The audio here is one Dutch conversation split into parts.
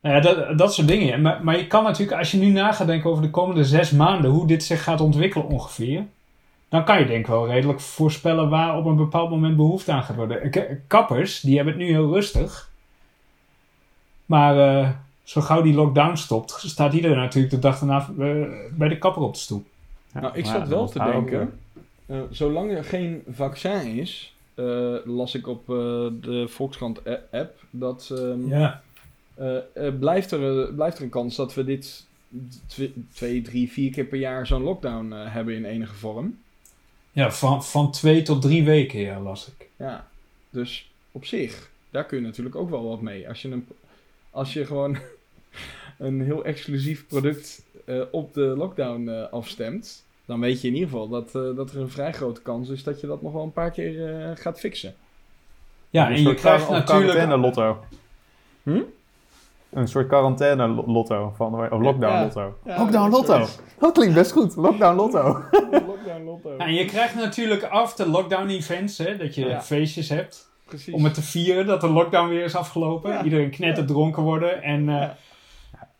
Nou ja, dat, dat soort dingen. Maar, maar je kan natuurlijk, als je nu na gaat denken over de komende zes maanden, hoe dit zich gaat ontwikkelen ongeveer, dan kan je denk ik wel redelijk voorspellen waar op een bepaald moment behoefte aan gaat worden. K- Kappers, die hebben het nu heel rustig. Maar eh, zo gauw die lockdown stopt, staat iedereen natuurlijk de dag daarna eh, bij de kapper op de stoep. Ja, nou, ik zat ja, wel te denken, eh, zolang er geen vaccin is, eh, las ik op eh, de Volkskrant a- app, dat ehm, Ja. Eh, eh, blijft, er, eh, blijft er een kans dat we dit tw- twee, drie, vier keer per jaar zo'n lockdown eh, hebben in enige vorm. Ja, van, van twee tot drie weken, ja, las ik. Ja, dus op zich, daar kun je natuurlijk ook wel wat mee. Als je, een, als je gewoon een heel exclusief product eh, op de lockdown eh, afstemt, dan weet je in ieder geval dat, eh, dat er een vrij grote kans is dat je dat nog wel een paar keer eh, gaat fixen. Ja, Een en je krijgt natuurlijk... quarantaine lotto. Hm? Een soort quarantaine lo- lotto. Van, of lockdown Ja. lotto. Ja, lockdown lotto. zoiets. Dat klinkt best goed. Lockdown lotto. lockdown lotto. En je krijgt natuurlijk after lockdown events, hè, dat je Ja. feestjes hebt. Precies. Om het te vieren dat de lockdown weer is afgelopen. Ja. Iedereen knetter dronken worden. En eh, Ja.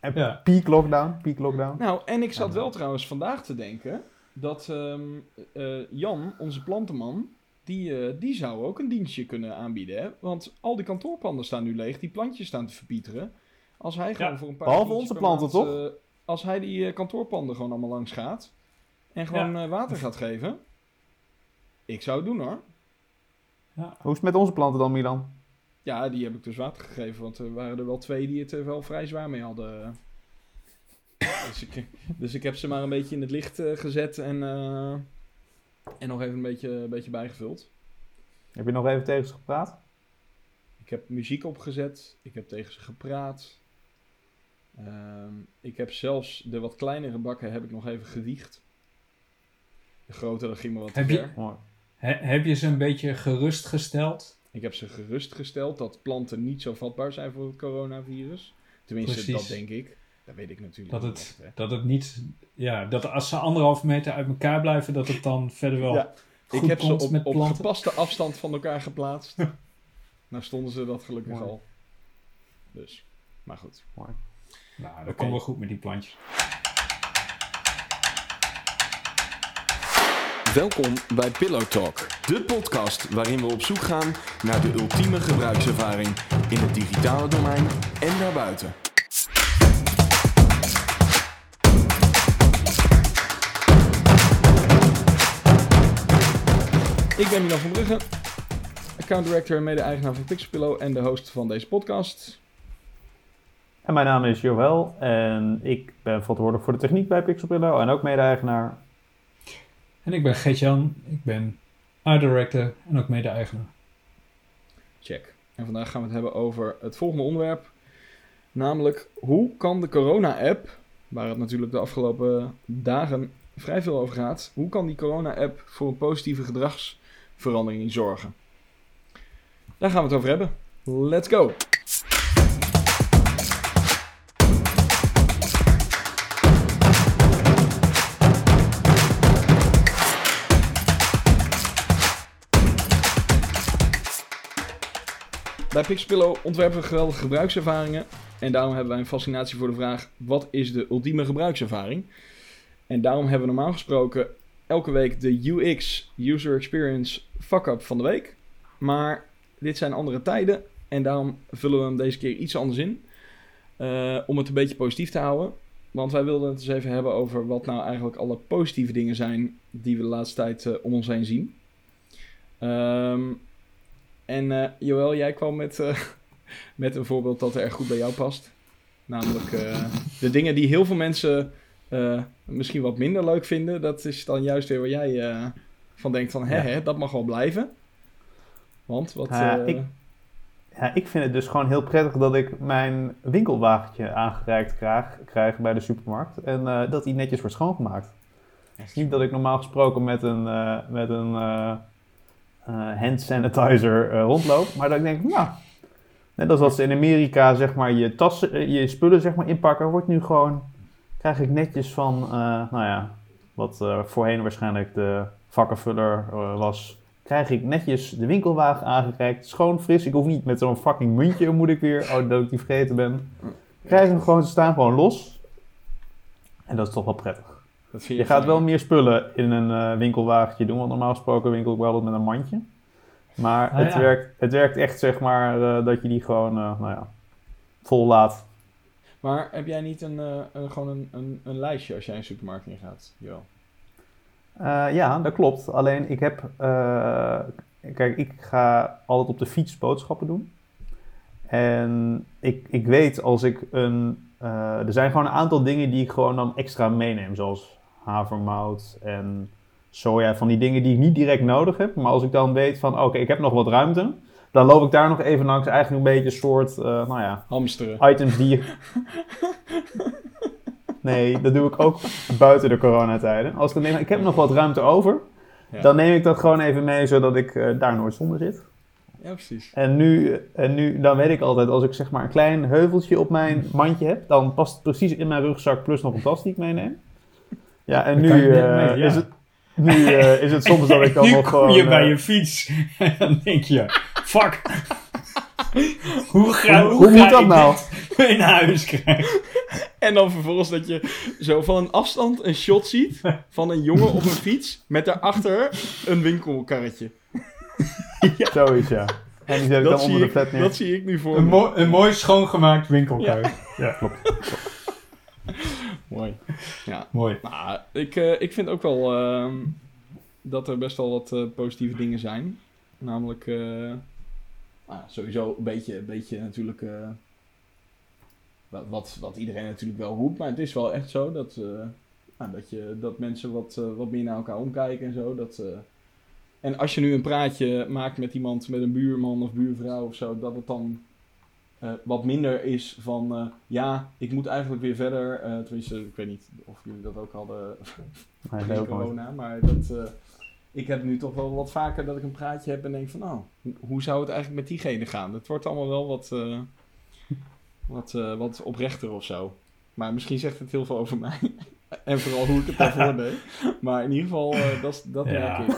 En ja. peak lockdown. Peak lockdown. Nou, en ik zat Ja. wel trouwens vandaag te denken dat ehm, eh, Jan, onze plantenman, die, eh, die zou ook een dienstje kunnen aanbieden. Hè? Want al die kantoorpanden staan nu leeg, die plantjes staan te verpieteren. Als hij gewoon Ja, voor een paar behalve onze planten, maand, eh, als hij die eh, kantoorpanden gewoon allemaal langs gaat en gewoon eh, water gaat geven. Ik zou het doen hoor. ja. Hoe is het met onze planten dan, Milan? Ja, die heb ik dus water gegeven, want er waren er wel twee die het er wel vrij zwaar mee hadden. Dus ik, dus ik heb ze maar een beetje in het licht gezet en, eh, en nog even een beetje, een beetje bijgevuld. Heb je nog even tegen ze gepraat? Ik heb muziek opgezet, ik heb tegen ze gepraat. Ehm, ik heb zelfs de wat kleinere bakken heb ik nog even gewiegd. De grotere ging me wat te Heb je- ver. Mooi. He- heb je ze een beetje gerustgesteld? Ik heb ze gerustgesteld dat planten niet zo vatbaar zijn voor het coronavirus. Tenminste, Precies. dat denk ik. Dat weet ik natuurlijk Dat niet het, echt, dat het niet... Ja, dat als ze anderhalve meter uit elkaar blijven, dat het dan verder wel Ja, goed ik heb ze op, met op gepaste afstand van elkaar geplaatst. nou stonden ze dat gelukkig Mooi. al. Dus, maar goed. Nou, dat Oké. komt wel goed met die plantjes. Welkom bij Pillow Talk, de podcast waarin we op zoek gaan naar de ultieme gebruikservaring in het digitale domein en daarbuiten. Ik ben Milan van Brugge, account director en mede-eigenaar van Pixelpillow en de host van deze podcast. En mijn naam is Joël en ik ben verantwoordelijk voor de techniek bij Pixelpillow en ook mede-eigenaar. En ik ben Geert-Jan. Ik ben art director en ook mede-eigenaar. Check. En vandaag gaan we het hebben over het volgende onderwerp. Namelijk, hoe kan de corona-app, waar het natuurlijk de afgelopen dagen vrij veel over gaat, hoe kan die corona-app voor een positieve gedragsverandering zorgen? Daar gaan we het over hebben. Let's go! Bij Pixpillow ontwerpen we geweldige gebruikservaringen. En daarom hebben wij een fascinatie voor de vraag: wat is de ultieme gebruikservaring? En daarom hebben we normaal gesproken elke week de UX, User Experience Fuck-up van de week. Maar dit zijn andere tijden en daarom vullen we hem deze keer iets anders in. eh, om het een beetje positief te houden. Want wij wilden het eens even hebben over wat nou eigenlijk alle positieve dingen zijn die we de laatste tijd eh, om ons heen zien. Ehm, en eh Joël, jij kwam met, eh, met een voorbeeld dat er erg goed bij jou past. Namelijk eh, de dingen die heel veel mensen misschien wat minder leuk vinden. Dat is dan juist weer waar jij van denkt van, hè, Ja. hè, dat mag wel blijven. Want, wat... Ja, ik- Ja, ik vind het dus gewoon heel prettig dat ik mijn winkelwagentje aangereikt krijg, krijg bij de supermarkt. En dat die netjes wordt schoongemaakt. Het is niet dat ik normaal gesproken met een, met een hand sanitizer eh, rondloop. Maar dat ik denk, nou, net als wat ze in Amerika zeg maar je tassen, eh, je spullen zeg maar inpakken, wordt nu gewoon, krijg ik netjes van, eh, nou ja, wat eh, voorheen waarschijnlijk de vakkenvuller eh, was, krijg ik netjes de winkelwagen aangereikt. Schoon, fris. Ik hoef niet met zo'n fucking muntje, moet ik weer. Oh, dat ik die vergeten ben. krijg hem gewoon, ze staan gewoon los. En dat is toch wel prettig. Dat Je gaat wel meer spullen in een eh, winkelwagentje doen, want normaal gesproken winkel ik wel altijd met een mandje. Maar Ah, het, ja. werkt, het werkt echt, zeg maar, eh, dat je die gewoon, eh, nou ja, vol laat. Maar heb jij niet een, een, gewoon een, een, een lijstje als jij een supermarkt in gaat? Jo. Ja, dat klopt. Alleen ik heb, kijk, ik ga altijd op de fiets boodschappen doen. En ik, ik weet als ik een, er zijn gewoon een aantal dingen die ik gewoon dan extra meeneem, zoals havermout en soja, van die dingen die ik niet direct nodig heb. Maar als ik dan weet van, oké, ik heb nog wat ruimte, dan loop ik daar nog even langs. Eigenlijk een beetje een soort, eh, nou ja, Hamsteren. items die je... Nee, dat doe ik ook buiten de coronatijden. Als ik dan denk, ik heb nog wat ruimte over, Ja. dan neem ik dat gewoon even mee, zodat ik eh, daar nooit zonder zit. Ja, precies. En nu, en nu, dan weet ik altijd, als ik zeg maar een klein heuveltje op mijn mandje heb, dan past het precies in mijn rugzak plus nog een tas die ik meeneem. Ja, en nu, eh, mee, ja. is, het, nu eh, is het soms dat ik dan nu nog kom gewoon... je bij eh, je fiets en dan denk je, fuck. hoe ga, Hoe- hoe, hoe ga moet dat ik nou? dit in huis krijgen? En dan vervolgens dat je zo van een afstand een shot ziet van een jongen op een fiets met daarachter een winkelkarretje. Zoiets, ja. En die zet ik Dat dan zie, onder de ik, flat neer. dat zie ik nu voor Een, me. mo- een mooi schoongemaakt winkelkuit. Ja. Mooi. Ja. Mooi. Nou, ik, eh, ik vind ook wel ehm, dat er best wel wat eh, positieve dingen zijn. Namelijk, eh, nou, sowieso een beetje, een beetje natuurlijk, wat, wat, iedereen natuurlijk wel roept. Maar het is wel echt zo dat, nou, dat, je, dat mensen wat, wat meer naar elkaar omkijken en zo. Dat, en als je nu een praatje maakt met iemand, met een buurman of buurvrouw of zo, dat het dan eh, wat minder is van, eh, ja, ik moet eigenlijk weer verder. Eh, tenminste, ik weet niet of jullie dat ook hadden Nee, in corona, maar dat, eh, ik heb nu toch wel wat vaker dat ik een praatje heb en denk van, nou, hoe zou het eigenlijk met diegene gaan? Het wordt allemaal wel wat, eh, wat, eh, wat oprechter of zo. Maar misschien zegt het heel veel over mij. en vooral hoe ik het daarvoor deed. Maar in ieder geval, eh, dat, dat Ja. merk ik.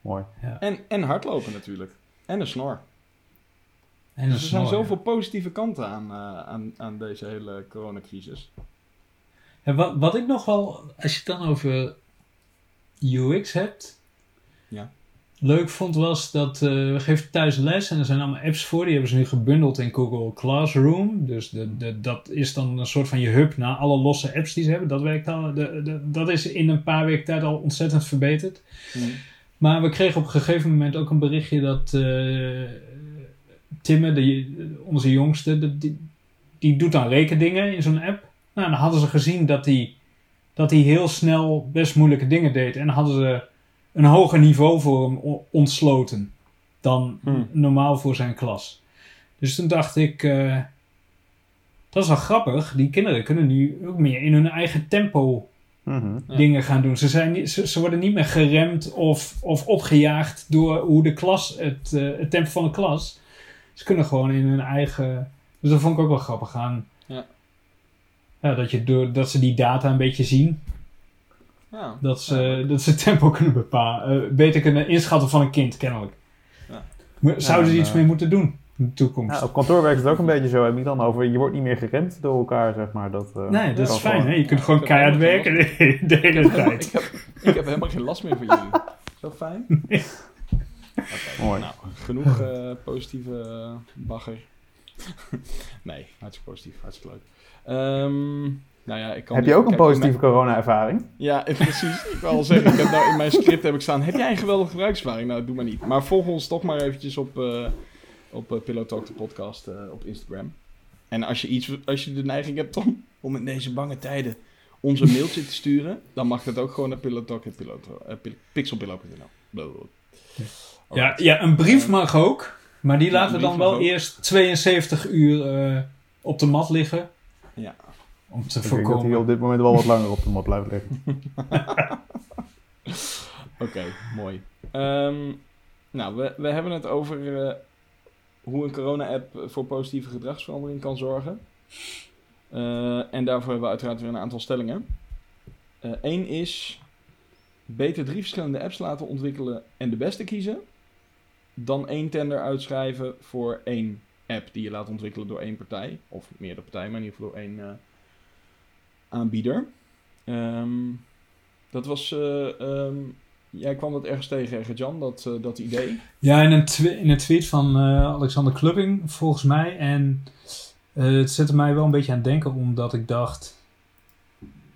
Mooi. En, en hardlopen natuurlijk. En een snor. En Dus er zijn ja. zoveel positieve kanten aan, eh, aan, aan deze hele coronacrisis. En wat, wat ik nog wel, als je het dan over UX hebt, Ja. leuk vond was dat eh, we geven thuis les en er zijn allemaal apps voor. Die hebben ze nu gebundeld in Google Classroom. Dus de, de, dat is dan een soort van je hub naar alle losse apps die ze hebben. Dat, werkt al, de, de, dat is in een paar weken tijd al ontzettend verbeterd. Maar we kregen op een gegeven moment ook een berichtje dat eh Timme, de, onze jongste, de- die, die doet dan rekendingen in zo'n app. Nou, dan hadden ze gezien dat hij dat hij heel snel best moeilijke dingen deed. En dan hadden ze een hoger niveau voor hem ontsloten dan Hmm. normaal voor zijn klas. Dus toen dacht ik, eh, dat is wel grappig. Die kinderen kunnen nu ook meer in hun eigen tempo Mhm. Ja. dingen gaan doen. Ze, zijn ze, ze worden niet meer geremd of, of opgejaagd door hoe de klas, het, eh, het tempo van de klas. Ze kunnen gewoon in hun eigen. Dus dat vond ik ook wel grappig aan. Ja. Ja, dat, je door, dat ze die data een beetje zien. Ja. Dat ze, Ja, dat ze tempo kunnen bepalen. eh, beter kunnen inschatten van een kind, kennelijk. Zouden ze en, iets eh, mee moeten doen in de toekomst? Ja, op kantoor werkt het ook een beetje zo. Heb ik dan over, je wordt niet meer geremd door elkaar, zeg maar. Dat, eh, nee, dat is fijn. Hè? Je kunt Ja, gewoon ik keihard werken de, de hele ik, tijd. heb, ik heb helemaal geen last meer van jullie. Zo fijn. Oké, Mooi. Nou, genoeg eh, positieve eh, bagger. nee, hartstikke positief, hartstikke leuk. Ehm, nou ja, ik kan Heb je ook een positieve corona-ervaring? Ja, precies. Ik wil al zeggen, ik heb nou in mijn script heb ik staan, heb jij een geweldige gebruikservaring? Nou, doe maar niet. Maar volg ons toch maar eventjes op, eh op Pillow Talk, de podcast, op Instagram. En als je, iets, als je de neiging hebt om, om in deze bange tijden ons een mailtje te sturen, dan mag dat ook gewoon naar pillowtalk.pixelpillow.nl. Ja, ja, een brief mag ook. Maar die Ja, laten we dan wel ook. eerst 72 uur eh, op de mat liggen. Ja. Om te Ik denk dat hij voorkomen. op dit moment wel wat langer op de mat blijft liggen. Oké, mooi. Ehm, nou, we, we hebben het over eh, hoe een corona-app voor positieve gedragsverandering kan zorgen. Eh, en daarvoor hebben we uiteraard weer een aantal stellingen. Eén is beter drie verschillende apps laten ontwikkelen en de beste kiezen. Dan één tender uitschrijven voor één app die je laat ontwikkelen door één partij. Of meerdere partijen, maar in ieder geval door één eh, aanbieder. Ehm, dat was... eh, ehm, jij kwam dat ergens tegen, Gert-Jan, dat, eh, dat idee. Ja, in een, in een tweet van Alexander Klupping, volgens mij. En het zette mij wel een beetje aan het denken, omdat ik dacht...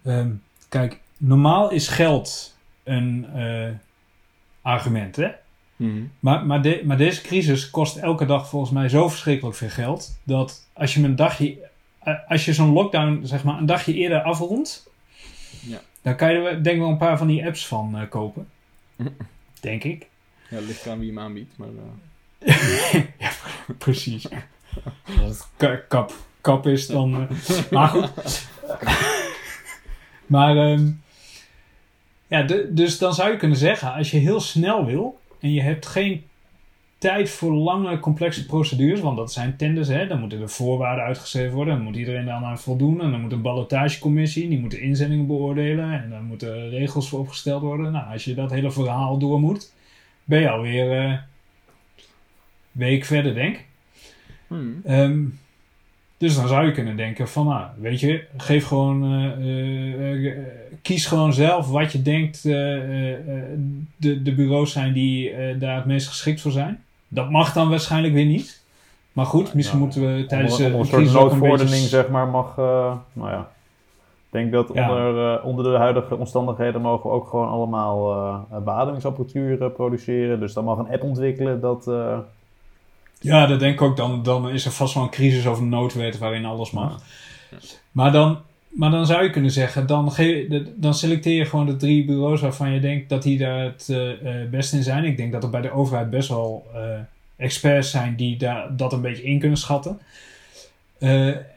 ehm, kijk, normaal is geld een argument, hè? Maar, maar, de- maar deze crisis kost elke dag volgens mij zo verschrikkelijk veel geld. Dat als je een dagje. eh, Als je zo'n lockdown, zeg maar, een dagje eerder afrondt. Ja. Dan kan je er denk ik wel een paar van die apps van eh, kopen. Denk ik. Ja, het ligt eraan wie hem aanbiedt, maar... eh, ja, precies. Als het ka- kap, kap is, dan. maar goed. maar. ehm, ja, de- dus dan zou je kunnen zeggen, als je heel snel wil. En je hebt geen tijd voor lange, complexe procedures. want dat zijn tenders, hè. Dan moeten er voorwaarden uitgeschreven worden. Dan moet iedereen daar aan voldoen. En dan moet een ballotagecommissie. die moet de inzendingen beoordelen. en dan moeten regels voor opgesteld worden. Nou, als je dat hele verhaal door moet. ben je alweer. eh week verder, denk ik. hmm. Ehm, dus dan zou je kunnen denken van, nou, weet je, geef gewoon, eh, eh, kies gewoon zelf wat je denkt eh, eh, eh, de, de bureaus zijn die daar het meest geschikt voor zijn. Dat mag dan waarschijnlijk weer niet. Maar goed, misschien Ja. moeten we tijdens onder, de onder een soort noodverordening, beetje... zeg maar, mag... nou ja, ik denk dat Ja. onder, onder de huidige omstandigheden mogen we ook gewoon allemaal beademingsapparatuur produceren. Dus dan mag een app ontwikkelen dat... Ja, dat denk ik ook. Dan, dan is er vast wel een crisis of een noodwet waarin alles mag. Maar, dan, maar dan zou je kunnen zeggen, dan, dan selecteer je gewoon de drie bureaus waarvan je denkt dat die daar het eh, eh, best in zijn. Ik denk dat er bij de overheid best wel eh, experts zijn die daar, dat een beetje in kunnen schatten.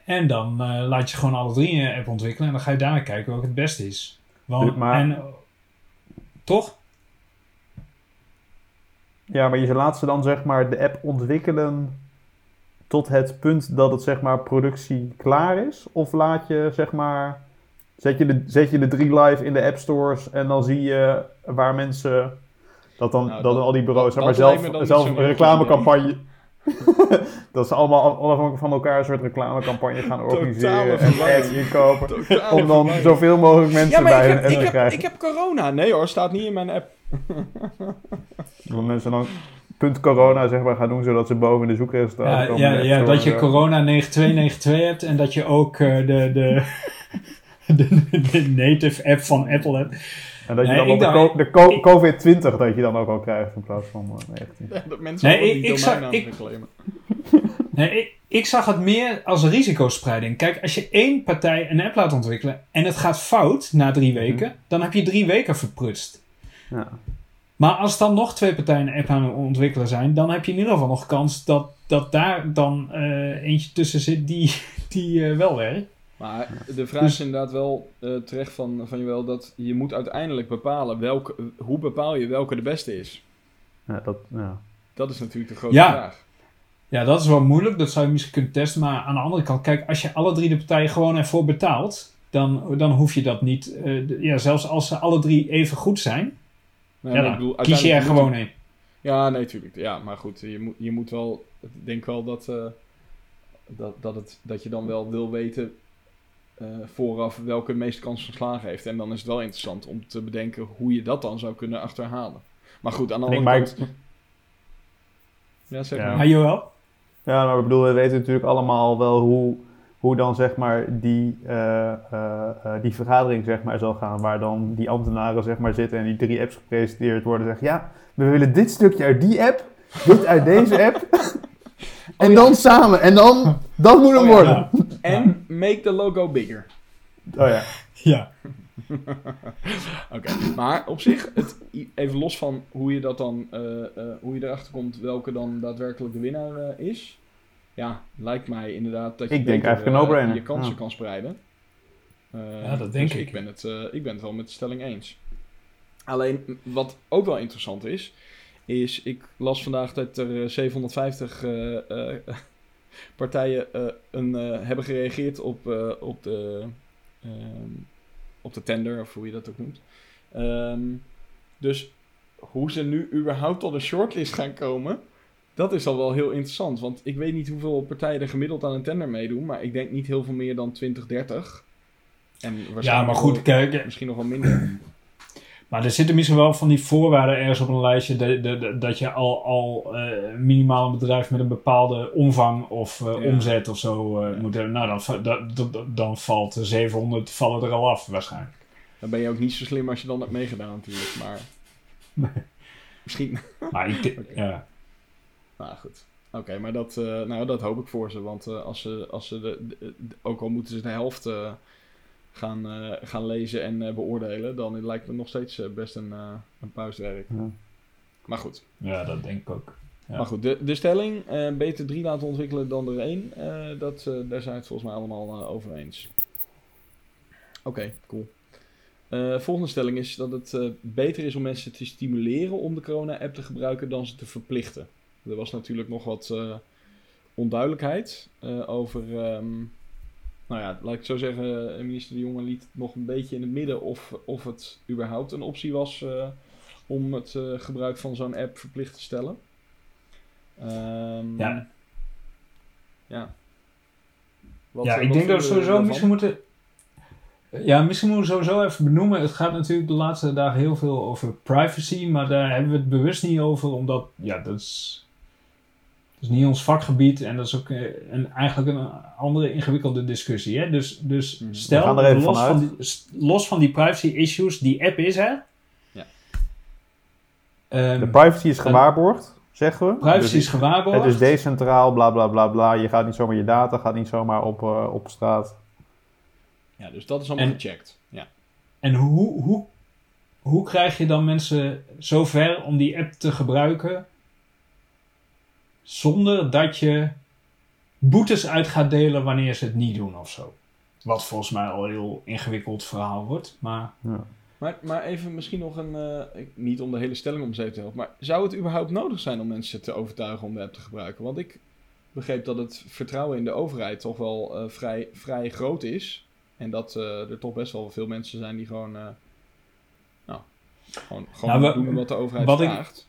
En dan laat je gewoon alle drie je app ontwikkelen en dan ga je daarna kijken welke het beste is. Want, Maar- en, toch? Ja, maar je laat ze dan zeg maar de app ontwikkelen tot het punt dat het zeg maar productie klaar is? Of laat je zeg maar, zet je de, zet je de drie live in de app stores en dan zie je waar mensen, dat dan, Nou, dat dat- al die bureaus zeg maar dat me zelf, zelf een reclamecampagne... dat ze allemaal onafhankelijk van elkaar een soort reclamecampagne gaan organiseren en ads inkopen. Totale Om dan zoveel mogelijk mensen Ja, maar bij hun app te krijgen. ik heb corona. Nee hoor, staat niet in mijn app. Dat mensen dan punt corona zeg maar gaan doen, zodat ze boven de zoekresultaten Ja, komen. ja, ja dat je corona 9292 hebt en dat je ook eh, de, de, de, de native app van Apple hebt. En dat je Nee, dan op de, co- de co- ik- COVID-20 dat je dan ook al krijgt in plaats van eh, 19. Ja, dat mensen Nee, ik- die ik zag- domeinnaam ik- reclamen. Nee, ik, ik zag het meer als risicospreiding. Kijk, als je één partij een app laat ontwikkelen en het gaat fout na drie weken, dan heb je drie weken verprutst. Ja. Maar als dan nog twee partijen een app aan het ontwikkelen zijn, dan heb je in ieder geval nog kans dat, dat daar dan eh, eentje tussen zit die, die eh, wel werkt. Maar de vraag Dus- is inderdaad wel eh, terecht van, van je wel dat je moet uiteindelijk bepalen welke, hoe bepaal je welke de beste is. Ja, dat, ja. Dat is natuurlijk de grote Ja. vraag. Ja, dat is wel moeilijk. Dat zou je misschien kunnen testen. Maar aan de andere kant, kijk, als je alle drie de partijen gewoon ervoor betaalt, dan, dan hoef je dat niet. eh, de- ja, zelfs als ze alle drie even goed zijn, Nee, ja, maar dan ik bedoel, kies je er gewoon een. Ja, nee, tuurlijk. Ja, maar goed, je moet, je moet wel... Ik denk wel dat, eh, dat, dat, het, dat je dan wel wil weten eh, vooraf welke de meeste kans van slagen heeft. En dan is het wel interessant om te bedenken hoe je dat dan zou kunnen achterhalen. Maar goed, aan de Ik andere maar kant... Ja, zeg Ja. maar. Ja, maar ik bedoel, we weten natuurlijk allemaal wel hoe, hoe dan zeg maar die, eh, eh, eh, die vergadering zeg maar zal gaan. Waar dan die ambtenaren zeg maar zitten en die drie apps gepresenteerd worden. Zeggen, ja, we willen dit stukje uit die app, dit uit deze app. en dan samen. En dan, dat moet hem Oh ja. worden. Ja. En make the logo bigger. Oh ja. ja. Oké, maar op zich, het, even los van hoe je dat dan, eh, eh, hoe je erachter komt welke dan daadwerkelijk de winnaar is. Ja, lijkt mij inderdaad dat je Ik denk beter, eigenlijk een eh, no-brainer. je kansen Ja. kan spreiden. Eh, Ja, dat denk dus ik. Ik ben, het, eh, ik ben het wel met de stelling eens. Alleen, wat ook wel interessant is, is ik las vandaag dat er eh, 750 eh, eh, partijen eh, een, eh, hebben gereageerd op, eh, op, de, ehm, op de tender, of hoe je dat ook noemt. Ehm, dus hoe ze nu überhaupt tot een shortlist gaan komen, Dat is al wel heel interessant, want ik weet niet hoeveel partijen er gemiddeld aan een tender meedoen, maar ik denk niet heel veel meer dan 20, 30. En waarschijnlijk Ja, maar goed, kijk, misschien nog wel minder. Maar er zitten misschien wel van die voorwaarden ergens op een lijstje de, de, de- dat je al, al eh, minimaal een bedrijf met een bepaalde omvang of eh, Ja. omzet of zo eh, Ja. moet hebben. Nou, dan, dat- dan valt de 700 vallen er al af waarschijnlijk. Dan ben je ook niet zo slim als je dan hebt meegedaan natuurlijk, maar misschien... Maar ik, ja. Nou goed. Oké, maar dat, eh, nou, dat hoop ik voor ze. Want eh, als ze, als ze de, de- de- ook al moeten ze de helft eh, gaan, eh, gaan lezen en eh, beoordelen, dan lijkt me nog steeds best een, eh een puistwerk. Ja. Maar goed. ja, dat denk ik ook. Ja. Maar goed, de, de stelling, eh, beter drie laten ontwikkelen dan er één, eh, dat, eh, daar zijn we het volgens mij allemaal eh, over eens. Oké, cool. Eh, volgende stelling is dat het eh, beter is om mensen te stimuleren om de corona-app te gebruiken dan ze te verplichten. Er was natuurlijk nog wat eh, onduidelijkheid eh, over, ehm, nou ja, laat ik het zo zeggen, eh, minister De Jonge liet het nog een beetje in het midden of, of het überhaupt een optie was om het gebruik van zo'n app verplicht te stellen. Ehm, Ja. ja. Wat, ja, ik denk dat we sowieso misschien moeten... Ja, misschien moeten we sowieso even benoemen. Het gaat natuurlijk de laatste dagen heel veel over privacy, maar daar hebben we het bewust niet over, omdat, ja, dat is, is niet ons vakgebied en dat is ook eh, een, eigenlijk een andere ingewikkelde discussie. Hè? Dus, dus Mhm. stel, los, van die, los van die privacy issues, die app is er. Ja. Ehm, De privacy is gewaarborgd, zeggen we. privacy Dus is gewaarborgd. Het is decentraal, bla bla bla bla. Je gaat niet zomaar je data, gaat niet zomaar op, eh, op straat. Ja, dus dat is allemaal En- gecheckt. Ja. En hoe, hoe, hoe krijg je dan mensen zover om die app te gebruiken zonder dat je boetes uit gaat delen wanneer ze het niet doen of zo? Wat volgens mij al een heel ingewikkeld verhaal wordt, maar Ja. Maar, maar even misschien nog een, eh, ik- niet om de hele stelling om zeep te helpen, maar zou het überhaupt nodig zijn om mensen te overtuigen om de app te gebruiken? Want ik begreep dat het vertrouwen in de overheid toch wel eh, vrij, vrij groot is. En dat eh, er toch best wel veel mensen zijn die gewoon, eh, nou, gewoon, gewoon Nou, doen wat de overheid wat ik- vraagt.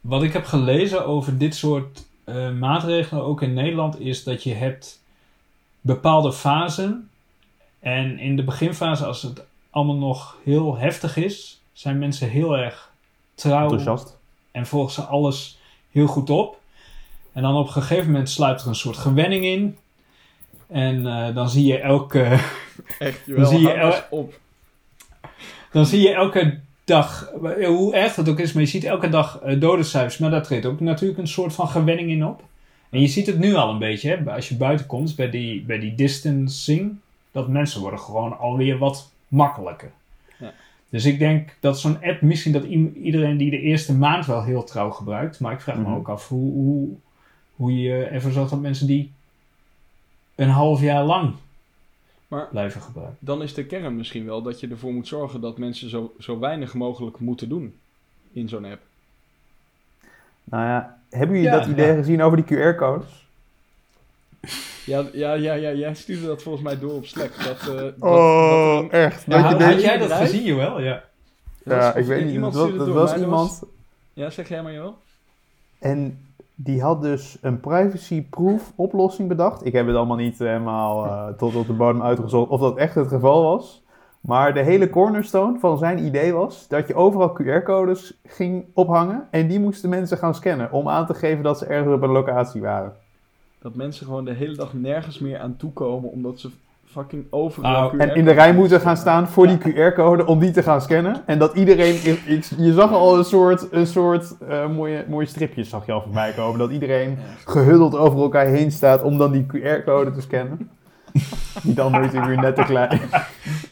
Wat ik heb gelezen over dit soort eh, maatregelen, ook in Nederland, is dat je hebt bepaalde fasen. En in de beginfase, als het allemaal nog heel heftig is, zijn mensen heel erg trouw Enthousiast. en volgen ze alles heel goed op. En dan op een gegeven moment sluit er een soort gewenning in. En eh, dan zie je elke, Echt, Dan zie je el- op. dan zie je elke dag, eh, hoe erg dat ook is, maar je ziet elke dag eh, dodencijfers. Maar daar treedt ook natuurlijk een soort van gewenning in op. En je ziet het nu al een beetje, hè, als je buiten komt bij die, bij die distancing, dat mensen worden gewoon alweer wat makkelijker. Ja. Dus ik denk dat zo'n app, misschien dat iedereen die de eerste maand wel heel trouw gebruikt, maar ik vraag Mhm. me ook af hoe, hoe, hoe je ervoor zorgt dat mensen die een half jaar lang Maar blijven gebruiken. dan is de kern misschien wel dat je ervoor moet zorgen dat mensen zo, zo weinig mogelijk moeten doen in zo'n app. Nou ja, hebben jullie Ja, dat idee ja. gezien over die QR-codes? Ja, ja, ja, ja, jij stuurde dat volgens mij door op Slack. Dat, eh, dat, Oh, dat echt. Ja, Dat je had, denkt- had jij dat gezien, Joël? Ja. ja, was- ik weet niet. iemand Dat was, dat was iemand. Ja, zeg jij maar wel. En die had dus een privacy-proof oplossing bedacht. Ik heb het allemaal niet helemaal eh, tot op de bodem uitgezocht of dat echt het geval was. Maar de hele cornerstone van zijn idee was dat je overal QR-codes ging ophangen. En die moesten mensen gaan scannen om aan te geven dat ze ergens op een locatie waren. Dat mensen gewoon de hele dag nergens meer aan toekomen omdat ze fucking overal Nou, QR En in de rij moeten gaan staan voor die QR-code om die te gaan scannen. En dat iedereen, je zag al een soort, een soort eh, mooie, mooie stripjes zag je al voorbij komen. Dat iedereen gehuddeld over elkaar heen staat om dan die QR-code te scannen. Die dan natuurlijk weer net te klein.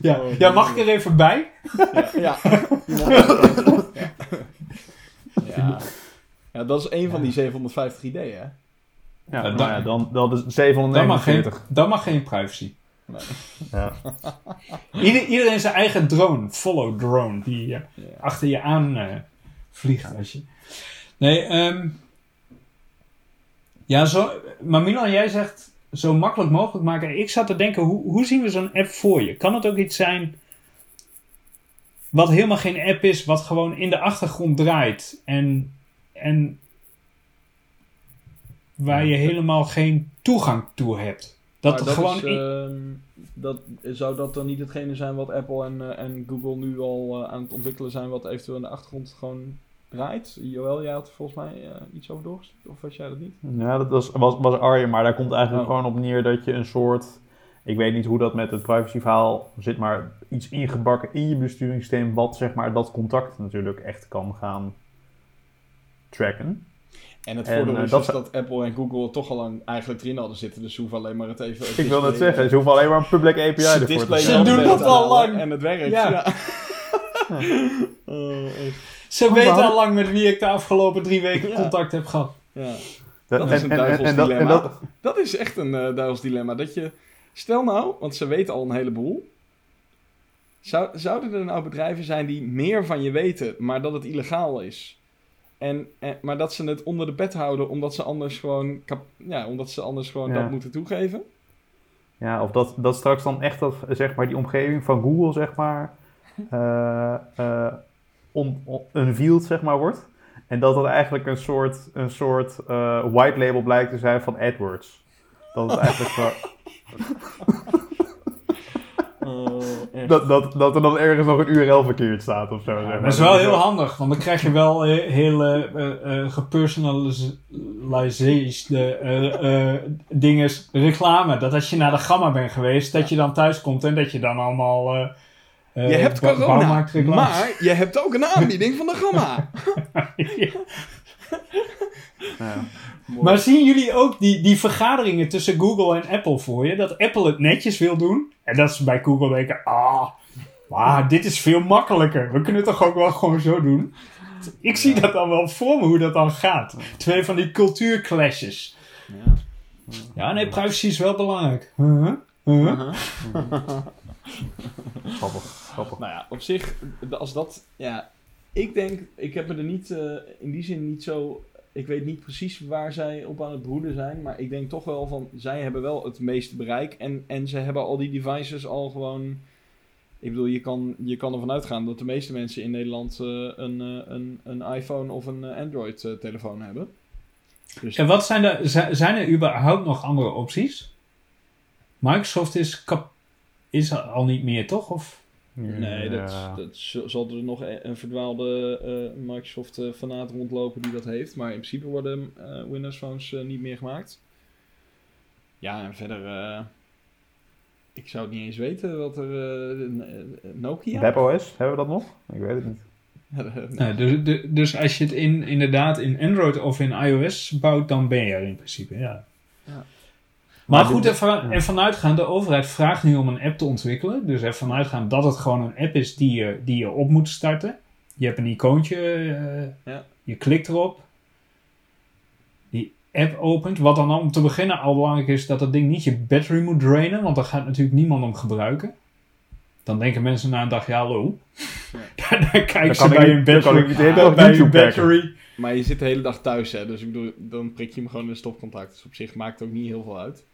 Ja. Oh, ja, mag ik er even bij? Ja, ja. ja. ja. Ja, dat is een van die 750 ideeën, hè? Ja, dan- nou ja, dan, dan is Dan mag, geen, 749. dan mag geen privacy. Nee. Ja. Ieder, iedereen zijn eigen drone, follow drone, die eh, Ja. achter je aan eh, vliegt. Als je... Nee, ehm ja, zo, maar Milan, jij zegt zo makkelijk mogelijk maken. Ik zat te denken, hoe, hoe zien we zo'n app voor je? Kan het ook iets zijn wat helemaal geen app is, wat gewoon in de achtergrond draait en, en waar je helemaal geen toegang toe hebt. Dat, Maar gewoon... is, ehm, dat, zou dat dan niet hetgene zijn wat Apple en, eh, en Google nu al eh, aan het ontwikkelen zijn, wat eventueel in de achtergrond gewoon draait? Joël, jij had er volgens mij eh, iets over doorgestuurd, of was jij dat niet? Ja, dat was, was, was Arjen, maar daar komt eigenlijk Oh. gewoon op neer dat je een soort... Ik weet niet hoe dat met het privacyverhaal zit, maar iets ingebakken in je besturingssysteem... wat zeg maar dat contact natuurlijk echt kan gaan tracken. En het En, voordeel eh, is dat dus dat Apple en Google toch al lang eigenlijk erin hadden zitten, dus ze hoeven alleen maar het even... het Ik wil net zeggen, ze hoeven alleen maar een public API ervoor te display Ze wel doen dat te al lang. En het werkt, Ja. ja. Oh, echt. Ze weten al lang met wie ik de afgelopen drie weken Ja. contact heb gehad. ja. Dat, Dat is een duivels dilemma. dat- Dat is echt een eh duivels dilemma. Dat je, stel nou, want ze weten al een heleboel. Zou, zouden er nou bedrijven zijn die meer van je weten, maar dat het illegaal is? En, en, maar dat ze het onder de pet houden omdat ze anders gewoon, ja, omdat ze anders gewoon Ja. dat moeten toegeven? Ja, of dat, dat straks dan echt dat, zeg maar, die omgeving van Google, zeg maar, on, on- unveiled, zeg maar, wordt. En dat dat eigenlijk een soort, een soort eh, white label blijkt te zijn van AdWords. Dat het eigenlijk gewoon, dat, dat, dat er dan ergens nog een URL verkeerd staat of zo. maar. dat is wel heel handig, want dan krijg je wel eh, hele gepersonaliseerd eh, eh, dingen, reclame. Dat als je naar de Gamma bent geweest, dat je dan thuis komt en dat je dan allemaal... Je hebt corona, maar je hebt ook een aanbieding van de Gamma. Ja. Ja. Maar zien jullie ook die, die vergaderingen tussen Google en Apple voor je? Dat Apple het netjes wil doen. En dat ze bij Google denken, ah, maar dit is veel makkelijker. We kunnen het toch ook wel gewoon zo doen? Ik zie dat dan wel voor me, hoe dat dan gaat. Twee van die cultuurclashes. Ja. Ja, nee, privacy is wel belangrijk. Huh? Huh? Grappig, grappig. Nou ja, op zich, als dat, ja, ik denk, ik heb me er niet, eh, in die zin niet zo, ik weet niet precies waar zij op aan het broeden zijn, maar ik denk toch wel van, zij hebben wel het meeste bereik en, en ze hebben al die devices al gewoon, ik bedoel, je kan, je kan ervan uitgaan dat de meeste mensen in Nederland eh, een, eh, een, een iPhone of een eh, Android eh, telefoon hebben. Dus En wat zijn er, zi- zijn er überhaupt nog andere opties? Microsoft is, is al niet meer, toch? Of? Nee, dat, Ja. dat zal er nog een, een verdwaalde eh, Microsoft-fanaat rondlopen die dat heeft. Maar in principe worden eh, Windows Phones eh, niet meer gemaakt. Ja, en verder... eh, ik zou het niet eens weten wat er... eh, eh, Nokia? WebOS, hebben we dat nog? Ik weet het niet. Nou, dus, dus- dus als je het in, inderdaad in Android of in iOS bouwt, dan ben je er in principe, ja. Ja. Maar Maar goed, ervan, ja. ervan uitgaan, de overheid vraagt nu om een app te ontwikkelen. Dus ervan uitgaan dat het gewoon een app is die je, die je op moet starten. Je hebt een icoontje, eh, Ja. je klikt erop. Die app opent. Wat dan om te beginnen al belangrijk is, dat dat ding niet je battery moet drainen. Want daar gaat natuurlijk niemand om gebruiken. Dan denken mensen na een dag, ja hallo. daar, daar kijken ze bij kan battery. ik de bij kijken. battery. Maar je zit de hele dag thuis, hè. Dus ik bedoel, dan prik je hem gewoon in een stopcontact. Dus op zich maakt het ook niet heel veel uit.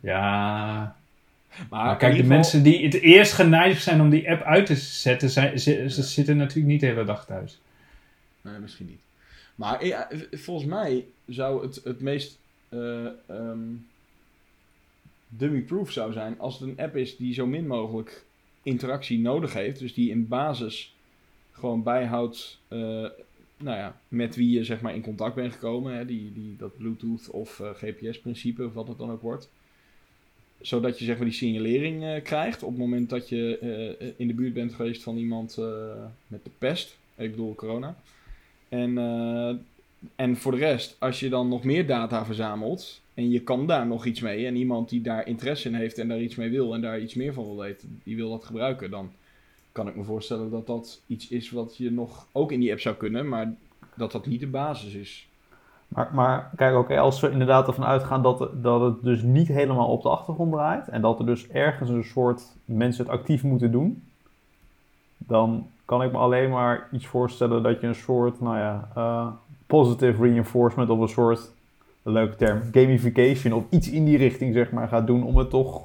Ja, Maar, kijk, de geval- mensen die het eerst geneigd zijn om die app uit te zetten, zijn, ze, ze zitten natuurlijk niet de hele dag thuis. Nee, misschien niet. Maar ja, v- volgens mij zou het het meest eh, ehm, dummy-proof zou zijn als het een app is die zo min mogelijk interactie nodig heeft. Dus die in basis gewoon bijhoudt eh, nou ja, met wie je zeg maar in contact bent gekomen. Hè, die, die, dat Bluetooth of eh, GPS-principe of wat het dan ook wordt. Zodat je zeg maar die signalering eh, krijgt op het moment dat je eh, in de buurt bent geweest van iemand eh, met de pest. Ik bedoel corona. En, eh, en voor de rest, als je dan nog meer data verzamelt en je kan daar nog iets mee en iemand die daar interesse in heeft en daar iets mee wil en daar iets meer van wil weten, die wil dat gebruiken, dan kan ik me voorstellen dat dat iets is wat je nog ook in die app zou kunnen, maar dat dat niet de basis is. Maar, maar kijk, oké, als we inderdaad ervan uitgaan dat, het- dat het dus niet helemaal op de achtergrond draait en dat er dus ergens een soort mensen het actief moeten doen, dan kan ik me alleen maar iets voorstellen dat je een soort, nou ja, eh, positive reinforcement of een soort, een leuke term, gamification of iets in die richting zeg maar gaat doen om het toch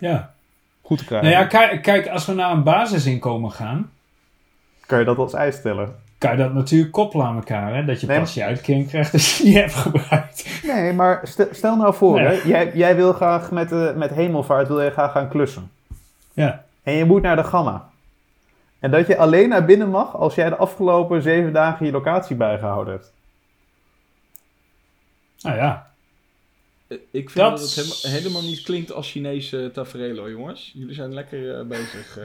Ja. goed te krijgen. Nou ja, kijk, kijk, als we naar een basisinkomen gaan, Kan je dat als eis stellen? Kan je dat natuurlijk koppelen aan elkaar. Hè? Dat je Nee, pas je uitkering krijgt als je die hebt gebruikt. Nee, maar stel, stel nou voor, Nee. hè, jij, jij wil graag met, de met hemelvaart wil je graag gaan klussen. Ja. En je moet naar de Gamma. En dat je alleen naar binnen mag als jij de afgelopen zeven dagen je locatie bijgehouden hebt. Nou ja. Eh, Ik vind Dat- dat, het helemaal, helemaal niet klinkt als Chinese tafereel hoor, jongens. Jullie zijn lekker eh, bezig. eh.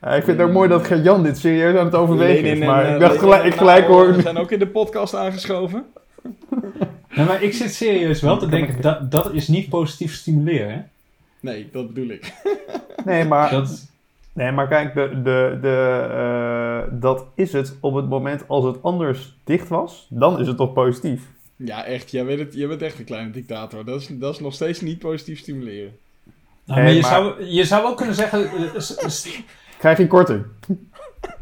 Ja, ik vind het ook mooi dat Jan dit serieus aan het overwegen Lenin is. Maar eh, ik dacht gelijk, ik gelijk hoor. eh, zijn ook in de podcast aangeschoven. Nee, maar ik zit serieus wel te denken, dat, dat is niet positief stimuleren. Hè? Nee, dat bedoel ik. Nee, maar, Dat, nee, maar kijk, de, de, de, eh, dat is het op het moment als het anders dicht was. Dan is het toch positief. Ja, echt. Jij, weet het, jij bent echt een kleine dictator. Dat is, dat is nog steeds niet positief stimuleren. nou, maar Nee, je, maar- Zou, je zou wel kunnen zeggen... Krijg je korting.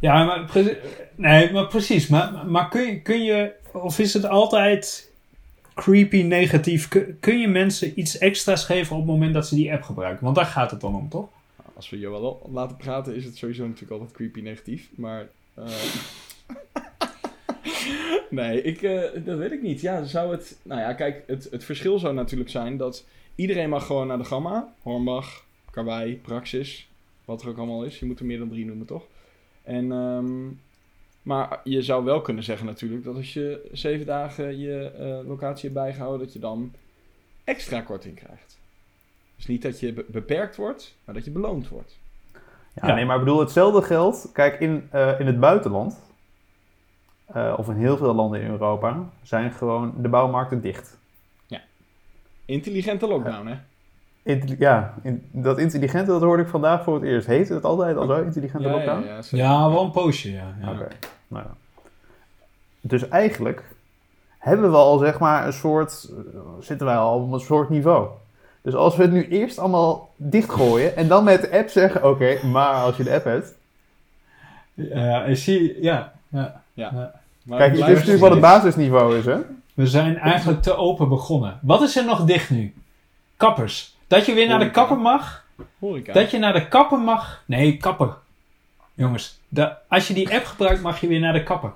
Ja, maar, pre- nee, maar precies. Maar, maar kun, je, kun je, of is het altijd creepy negatief? Kun, kun je mensen iets extra's geven op het moment dat ze die app gebruiken? Want daar gaat het dan om, toch? Als we jou wel laten praten, is het sowieso natuurlijk altijd creepy negatief. Maar. eh, nee, ik, eh, dat weet ik niet. Ja, zou het. Nou ja, kijk, het, het verschil zou natuurlijk zijn dat iedereen mag gewoon naar de Gamma. Hornbach, Karwei, Praxis. Wat er ook allemaal is. Je moet er meer dan drie noemen, toch? En. ehm, maar je zou wel kunnen zeggen natuurlijk dat als je zeven dagen je eh, locatie hebt bijgehouden, dat je dan extra korting krijgt. Dus niet dat je be- beperkt wordt, maar dat je beloond wordt. Ja, Ja. nee, maar ik bedoel, hetzelfde geldt. Kijk, in, eh, in het buitenland, eh, of in heel veel landen in Europa, zijn gewoon de bouwmarkten dicht. Intelligente lockdown, hè? Intelli- ja, in- dat intelligente, dat hoorde ik vandaag voor het eerst. Heet het altijd al zo, intelligente Ja, ja, lockdown? ja. Ja, wel een poosje, ja. ja. Oké, nou ja. Dus eigenlijk hebben we al zeg maar een soort, eh, zitten wij al op een soort niveau. Dus als we het nu eerst allemaal dichtgooien en dan met de app zeggen, oké, maar als je de app hebt. Ja, ik zie, ja, ja. Maar Kijk, het dit is natuurlijk wat het basisniveau is, hè? We zijn eigenlijk te open begonnen. Wat is er nog dicht nu? Kappers. Dat je weer naar de kapper mag. Horeca. Dat je naar de kapper mag. Nee, kapper. Jongens, da- als je die app gebruikt, mag je weer naar de kapper.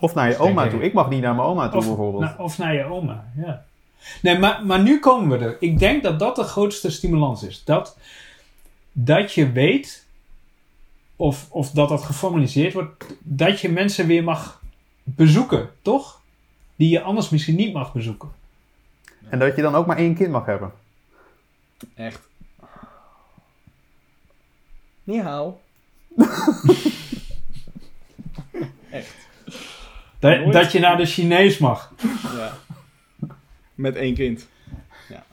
Of naar je Denk oma ik. toe. Ik mag niet naar mijn oma toe, Of, bijvoorbeeld. na- of naar je oma, ja. Nee, maar, maar nu komen we er. Ik denk dat dat de grootste stimulans is. Dat, dat je weet, of, of dat dat geformaliseerd wordt, dat je mensen weer mag bezoeken, toch? Die je anders misschien niet mag bezoeken. En dat je dan ook maar één kind mag hebben. Echt. Niet haal. Dat, Nooit. dat je naar de Chinees mag. Ja. Met één kind. Ja.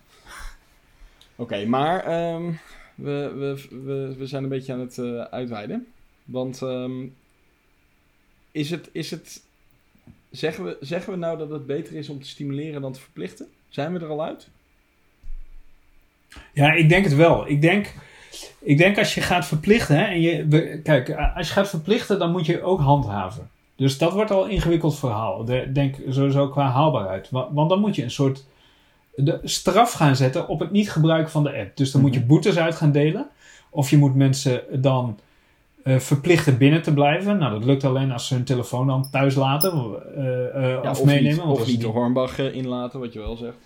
Oké, maar ehm, we, we, we, we zijn een beetje aan het eh, uitweiden. Want ehm, is, het, is het. Zeggen we, zeggen we nou dat het beter is om te stimuleren dan te verplichten? Zijn we er al uit? Ja, ik denk het wel. Ik denk, ik denk als je gaat verplichten, hè, en je, we- kijk, als je gaat verplichten, dan moet je ook handhaven. Dus dat wordt al een ingewikkeld verhaal. De- Denk sowieso qua haalbaarheid. Wa- Want dan moet je een soort de straf gaan zetten op het niet gebruiken van de app. Dus dan moet je Mhm. boetes uit gaan delen. Of je moet mensen dan eh, verplichten binnen te blijven. Nou, dat lukt alleen als ze hun telefoon dan thuis laten Ja, of, meenemen. Niet, of niet de Hornbach inlaten, wat je wel zegt.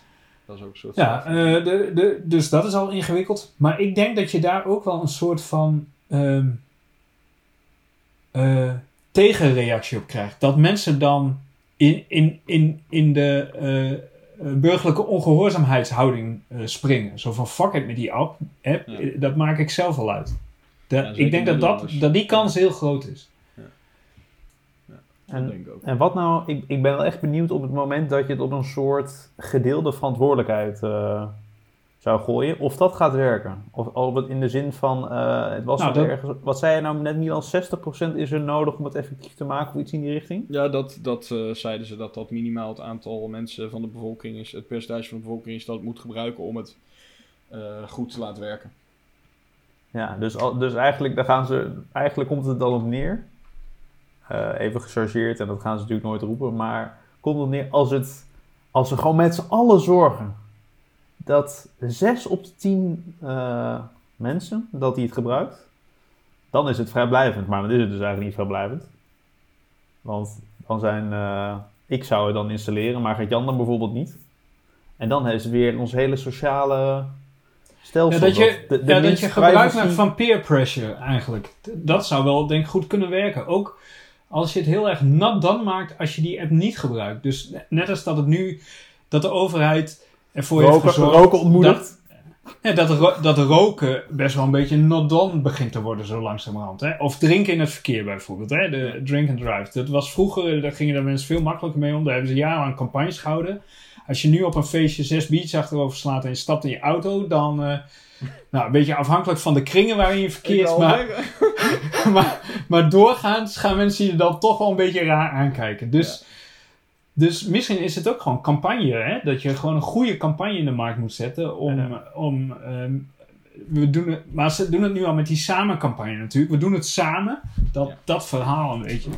Dat is ook een soort. ja, de, de, dus dat is al ingewikkeld. Maar ik denk dat je daar ook wel een soort van ehm, eh, tegenreactie op krijgt. Dat mensen dan in, in, in, in de burgerlijke ongehoorzaamheidshouding eh, springen. Zo van fuck it met die app. app Ja. Dat maak ik zelf al uit. Ja, ik denk dat, dat, dat die kans heel groot is. En, denk ik ook. en wat nou, ik, ik ben wel echt benieuwd op het moment dat je het op een soort gedeelde verantwoordelijkheid eh, zou gooien, of dat gaat werken. Of of het in de zin van, eh, het was Nou, dat- ergens, wat zei je nou net Milan, 60% is er nodig om het effectief te maken of iets in die richting? Ja, dat, dat eh, zeiden ze dat dat minimaal het aantal mensen van de bevolking is, het percentage van de bevolking is dat het moet gebruiken om het eh, goed te laten werken. Ja, dus, dus eigenlijk, daar gaan ze, eigenlijk komt het dan op neer. Eh, even gechargeerd, en dat gaan ze natuurlijk nooit roepen, maar komt het neer als, het, als we gewoon met z'n allen zorgen dat 6 op de 10 eh, mensen dat die het gebruikt, dan is het vrijblijvend. Maar dan is het dus eigenlijk niet vrijblijvend. Want dan zijn, eh, ik zou het dan installeren, maar gaat Jan dan bijvoorbeeld niet. En dan is weer ons hele sociale stelsel. Ja, dat je, de- de ja, dat je gebruik maakt van peer pressure eigenlijk. Dat zou wel denk ik goed kunnen werken. Ook als je het heel erg nat dan maakt als je die app niet gebruikt. Dus net als dat het nu, dat de overheid ervoor heeft gezorgd... roken ontmoedigt. Ja, dat, ro- dat roken best wel een beetje not done begint te worden zo langzamerhand. Hè? Of drinken in het verkeer bijvoorbeeld. Hè? De drink and drive. Dat was vroeger, daar gingen de mensen veel makkelijker mee om. Daar hebben ze jarenlang campagnes gehouden. Als je nu op een feestje zes biertjes achterover slaat en je stapt in je auto, dan... eh, nou, een beetje afhankelijk van de kringen waarin je verkeert. Maar, maar, maar doorgaans gaan mensen je dan toch wel een beetje raar aankijken. Dus, dus misschien is het ook gewoon campagne. Hè? Dat je gewoon een goede campagne in de markt moet zetten. Om, Ja. om, ehm, we doen het, maar ze doen het nu al met die samencampagne natuurlijk. We doen het samen. Dat, Ja. dat verhaal een beetje.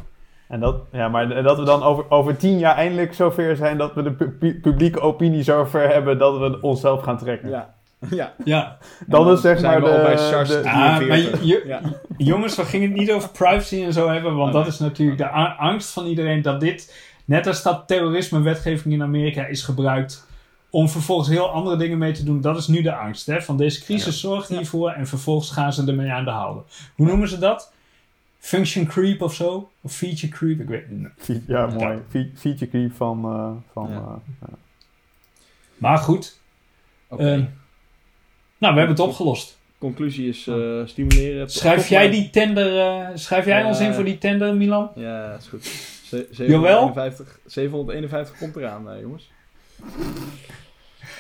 En dat, ja, maar dat we dan over, over tien jaar eindelijk zover zijn dat we de pu- pu- publieke opinie zover hebben dat we onszelf gaan trekken. Ja. ja. Ja, Dan is zeg maar de- bij SARS de- Ah, maar 43. je- ja. Jongens, we gingen het niet over privacy en zo hebben, want Oh, dat nee. is natuurlijk de angst van iedereen dat dit, net als dat terrorisme-wetgeving in Amerika is gebruikt om vervolgens heel andere dingen mee te doen. Dat is nu de angst. Hè? Van deze crisis zorgt Ja. hiervoor en vervolgens gaan ze ermee aan de houden. Hoe noemen ze dat? Function creep of zo? Of feature creep? Ik weet het niet. Ja, mooi. Fe- feature creep van... eh, van Ja. eh, Maar goed. Ehm, nou, we hebben het opgelost. Conclusie is eh, stimuleren. Schrijf jij die tender, eh, schrijf jij Ja. ons in voor die tender, Milan? Ja, is goed. Ze- Jawel? 751, 751 komt eraan, jongens.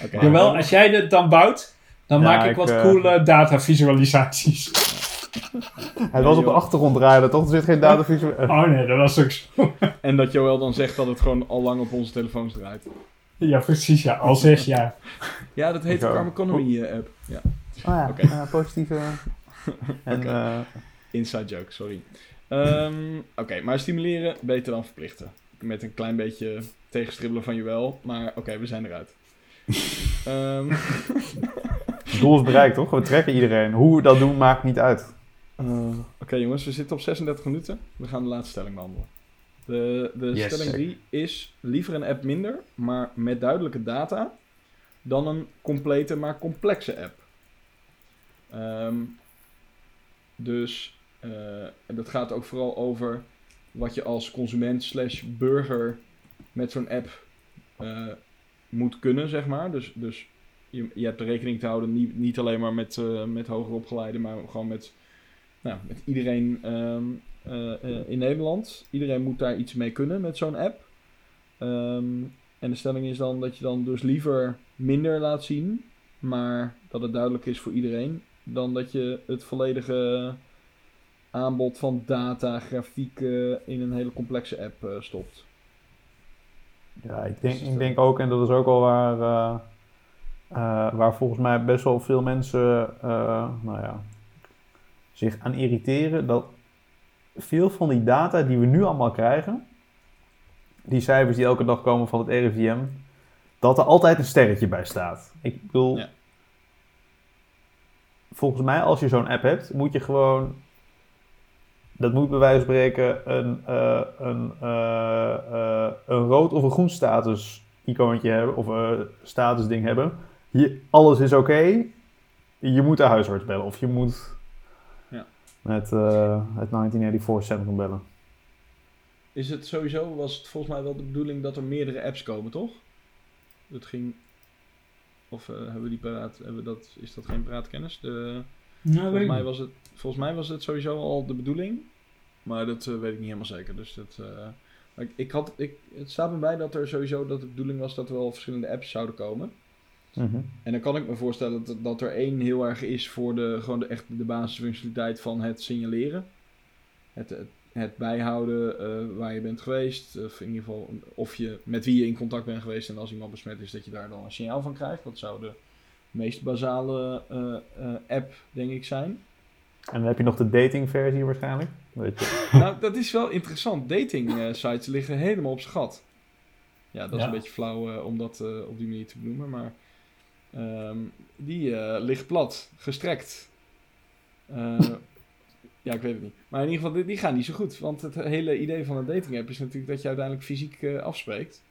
Oké. Jawel, als jij dit dan bouwt, dan Ja, maak ik, ik, wat eh, coole datavisualisaties. Het was op de achtergrond draaien, toch? Er zit geen eh, Oh nee, dat was ook zo. En dat Joël dan zegt dat het gewoon al lang op onze telefoons draait. Ja, precies, ja. Al zes jaar. Ja, dat heet de. Karma Economy eh, app. Ja, Oh ja, Oké. eh, positieve... En, Oké. eh, inside joke, sorry. Ehm, Oké, maar stimuleren beter dan verplichten. Met een klein beetje tegenstribbelen van Joël. Maar oké, we zijn eruit. Ehm, het doel is bereikt, toch? We trekken iedereen. Hoe we dat doen, maakt niet uit. Eh, oké jongens, we zitten op 36 minuten. We gaan de laatste stelling behandelen. De, de Yes. stelling 3 is liever een app minder, maar met duidelijke data, dan een complete maar complexe app. Ehm, dus eh, dat gaat ook vooral over wat je als consument slash burger met zo'n app eh, moet kunnen, zeg maar. Dus, dus je, je hebt rekening te houden niet, niet alleen maar met, met hoger opgeleiden, maar gewoon met, nou, met iedereen ehm, eh, eh, in Nederland. Iedereen moet daar iets mee kunnen met zo'n app. Ehm, en de stelling is dan dat je dan dus liever minder laat zien, maar dat het duidelijk is voor iedereen, dan dat je het volledige aanbod van data, grafieken in een hele complexe app eh, stopt. Ja, ik denk, ik denk ook, en dat is ook al waar, waar volgens mij best wel veel mensen nou ja, zich aan irriteren, dat veel van die data die we nu allemaal krijgen, die cijfers die elke dag komen van het RIVM, dat er altijd een sterretje bij staat. Ik bedoel, Ja. volgens mij als je zo'n app hebt, moet je gewoon dat moet bij wijze van spreken een, eh, een, eh, eh, een rood of een groen status icoontje hebben, of een status ding hebben. Hier, alles is oké. Je moet de huisarts bellen, of je moet. Met eh, het 1984 centrum bellen. Is het sowieso, was het volgens mij wel de bedoeling dat er meerdere apps komen, toch? Dat ging... Of eh, hebben we die paraat, hebben we dat, is dat geen paraatkennis? De, Nou, weet volgens, mij was het, volgens mij was het sowieso al de bedoeling. Maar dat eh, weet ik niet helemaal zeker. Dus dat, eh, maar ik, ik had, ik, het staat me bij dat er sowieso dat de bedoeling was dat er wel verschillende apps zouden komen. Mhm. En dan kan ik me voorstellen dat, dat er één heel erg is voor de, gewoon de, echt de basisfunctionaliteit van het signaleren. Het, het, het bijhouden eh, waar je bent geweest. Of in ieder geval of je, met wie je in contact bent geweest. En als iemand besmet is, dat je daar dan een signaal van krijgt. Dat zou de meest basale eh, eh, app, denk ik, zijn. En dan heb je nog de datingversie waarschijnlijk. Weet je. nou, dat is wel interessant. Dating sites liggen helemaal op gat. Ja, dat is Ja. een beetje flauw om dat op die manier te benoemen, maar ehm, die eh, ligt plat, gestrekt. Eh, Ja, ik weet het niet. Maar in ieder geval, die, die gaan niet zo goed. Want het hele idee van een dating app is natuurlijk dat je uiteindelijk fysiek eh, afspreekt.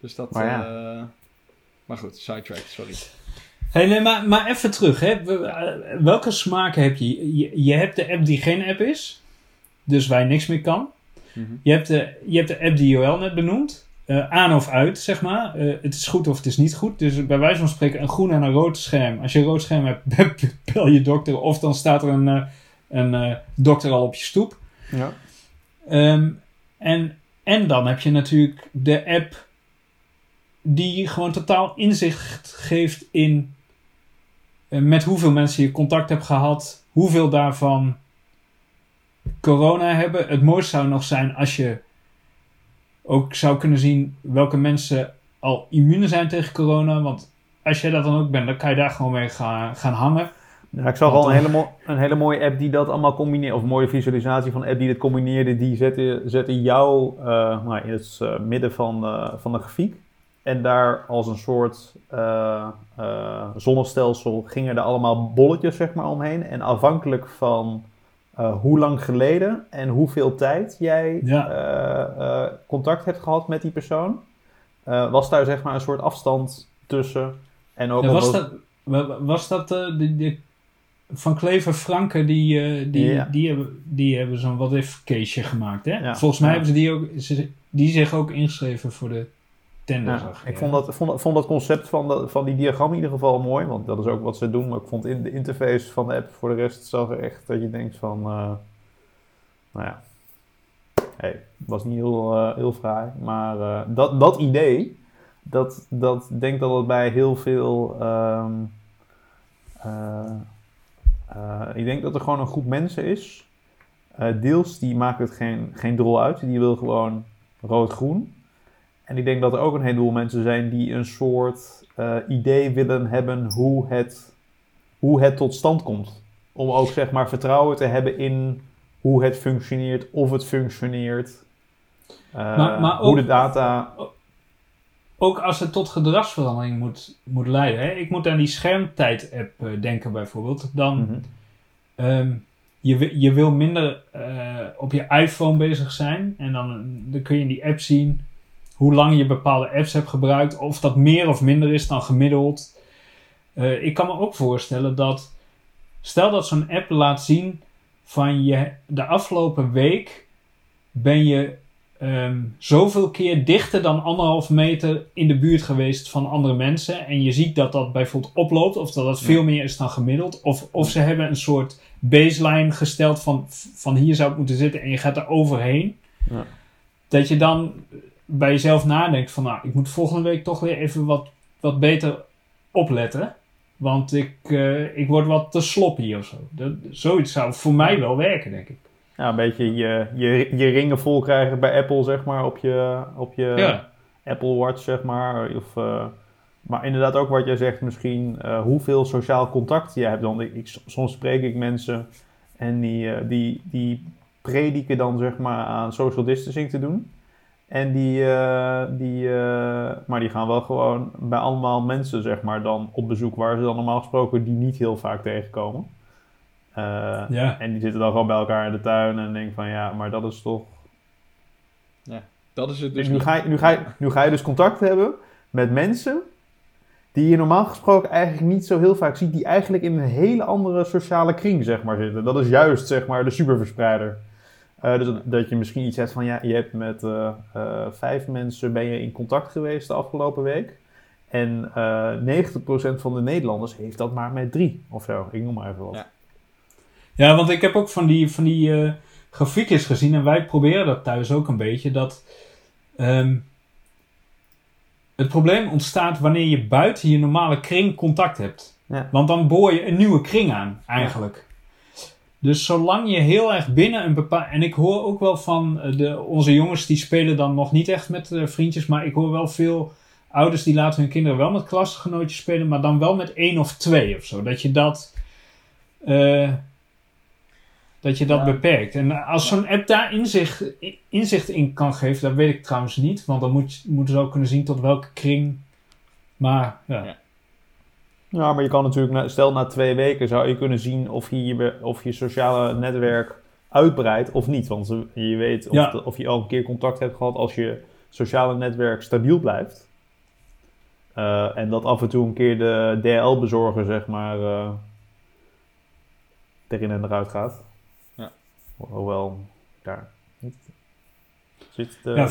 Dus dat... Maar Maar, ja. maar goed, sidetrack, sorry. Hey, nee, maar, maar even terug. Hè. We- Welke smaken heb je? je? Je hebt de app die geen app is. Dus waar je niks meer kan. Je hebt de, je hebt de app die Joël net benoemd. Eh, aan of uit, zeg maar. Eh, het is goed of het is niet goed. Dus bij wijze van spreken een groen en een rood scherm. Als je een rood scherm hebt, bel je dokter. Of dan staat er een, eh, een dokter al op je stoep. Ja. Ehm, en, en dan heb je natuurlijk de app die gewoon totaal inzicht geeft in met hoeveel mensen je contact hebt gehad, hoeveel daarvan corona hebben. Het mooiste zou nog zijn als je ook zou kunnen zien welke mensen al immuun zijn tegen corona. Want als jij dat dan ook bent, dan kan je daar gewoon mee gaan, gaan hangen. Ja, ik zag al een hele, een hele mooie app die dat allemaal combineert. Of een mooie visualisatie van een app die dit combineerde. Die zette, zette jou eh, nou, in het eh, midden van, eh, van de grafiek. En daar als een soort zonnestelsel gingen er allemaal bolletjes zeg maar, omheen. En afhankelijk van eh, hoe lang geleden en hoeveel tijd jij Ja. eh, eh, contact hebt gehad met die persoon, was daar zeg maar een soort afstand tussen. En ook was, dat, wa- was dat de, de- van Klever Franke, die, die, die hebben, die hebben zo'n what if caseje gemaakt, hè? Ja. Volgens mij Ja. hebben ze die, ook, ze, die zich ook ingeschreven voor de Ja, ik vond dat, vond, vond dat concept van, dat, van die diagram in ieder geval mooi, want dat is ook wat ze doen. Maar ik vond in de interface van de app voor de rest zag er echt dat je denkt van, eh, nou ja, hey, het was niet heel, eh, heel fraai. Maar eh, dat, dat idee, dat, dat denk dat het bij heel veel, ehm, eh, eh, ik denk dat er gewoon een groep mensen is. Deels die maakt het geen, geen drol uit, die wil gewoon rood-groen. En ik denk dat er ook een heleboel mensen zijn die een soort eh, idee willen hebben hoe het, hoe het tot stand komt. Om ook zeg maar vertrouwen te hebben in hoe het functioneert, of het functioneert. eh, Maar- maar hoe ook- de data. Ook als het tot gedragsverandering moet, moet leiden. Hè? Ik moet aan die schermtijd-app eh, denken bijvoorbeeld. Dan. Ehm, je, je wil minder op je iPhone bezig zijn. En dan, dan kun je in die app zien hoe lang je bepaalde apps hebt gebruikt. Of dat meer of minder is dan gemiddeld. Eh, ik kan me ook voorstellen dat... Stel dat zo'n app laat zien van je de afgelopen week ben je ehm, zoveel keer dichter dan anderhalf meter in de buurt geweest van andere mensen. En je ziet dat dat bijvoorbeeld oploopt, of dat dat veel meer is dan gemiddeld. Of, of ze hebben een soort baseline gesteld van, van hier zou het moeten zitten en je gaat er overheen. Ja. Dat je dan bij jezelf nadenkt van nou, ik moet volgende week toch weer even wat, wat beter opletten. Want ik, eh, ik word wat te sloppy of zo. Dat, zoiets zou voor mij wel werken, denk ik. Ja, een beetje je, je, je ringen vol krijgen bij Apple, zeg maar, op je, op je Ja. Apple Watch, zeg maar. Of, eh, maar inderdaad ook wat jij zegt, misschien eh, hoeveel sociaal contact je hebt. Want ik, ik- soms spreek ik mensen en die, die, die prediken dan zeg maar aan social distancing te doen. En die, eh, die, eh, maar die gaan wel gewoon bij allemaal mensen zeg maar dan op bezoek waar ze dan normaal gesproken die niet heel vaak tegenkomen. Eh, Ja. En die zitten dan gewoon bij elkaar in de tuin en denk van ja, maar dat is toch Dat is het dus nu, ga je, nu, ga je, nu ga je dus contact hebben met mensen die je normaal gesproken eigenlijk niet zo heel vaak ziet, die eigenlijk in een hele andere sociale kring zeg maar, zitten. Dat is juist zeg maar, de superverspreider. Eh, dus dat, dat je misschien iets hebt van, ja, je hebt met eh, eh, vijf mensen ben je in contact geweest de afgelopen week. En eh 90% van de Nederlanders heeft dat maar met drie of zo. Ik noem maar even wat. Ja. Ja, want ik heb ook van die, van die grafiekjes gezien en wij proberen dat thuis ook een beetje. Dat ehm, het probleem ontstaat wanneer je buiten je normale kring contact hebt. Ja. Want dan boor je een nieuwe kring aan, eigenlijk. Dus zolang je heel erg binnen een bepaald... En ik hoor ook wel van eh, de, onze jongens, die spelen dan nog niet echt met eh, vriendjes. Maar ik hoor wel veel ouders die laten hun kinderen wel met klasgenootjes spelen. Maar dan wel met één of twee of zo. Dat je dat... eh, dat je dat Ja. beperkt. En als zo'n app daar inzicht, inzicht in kan geven, dat weet ik trouwens niet. Want dan moet, moeten ze ook kunnen zien tot welke kring. Maar ja. Ja. Ja, maar je kan natuurlijk, na- stel na twee weken zou je kunnen zien of je je, of je sociale netwerk uitbreidt of niet. Want je weet of, Ja. de- of je al een keer contact hebt gehad als je sociale netwerk stabiel blijft. Eh, en dat af en toe een keer de DL-bezorger, zeg maar, eh, erin en eruit gaat. Ja. Ho- Hoewel, daar niet zit de... Ja,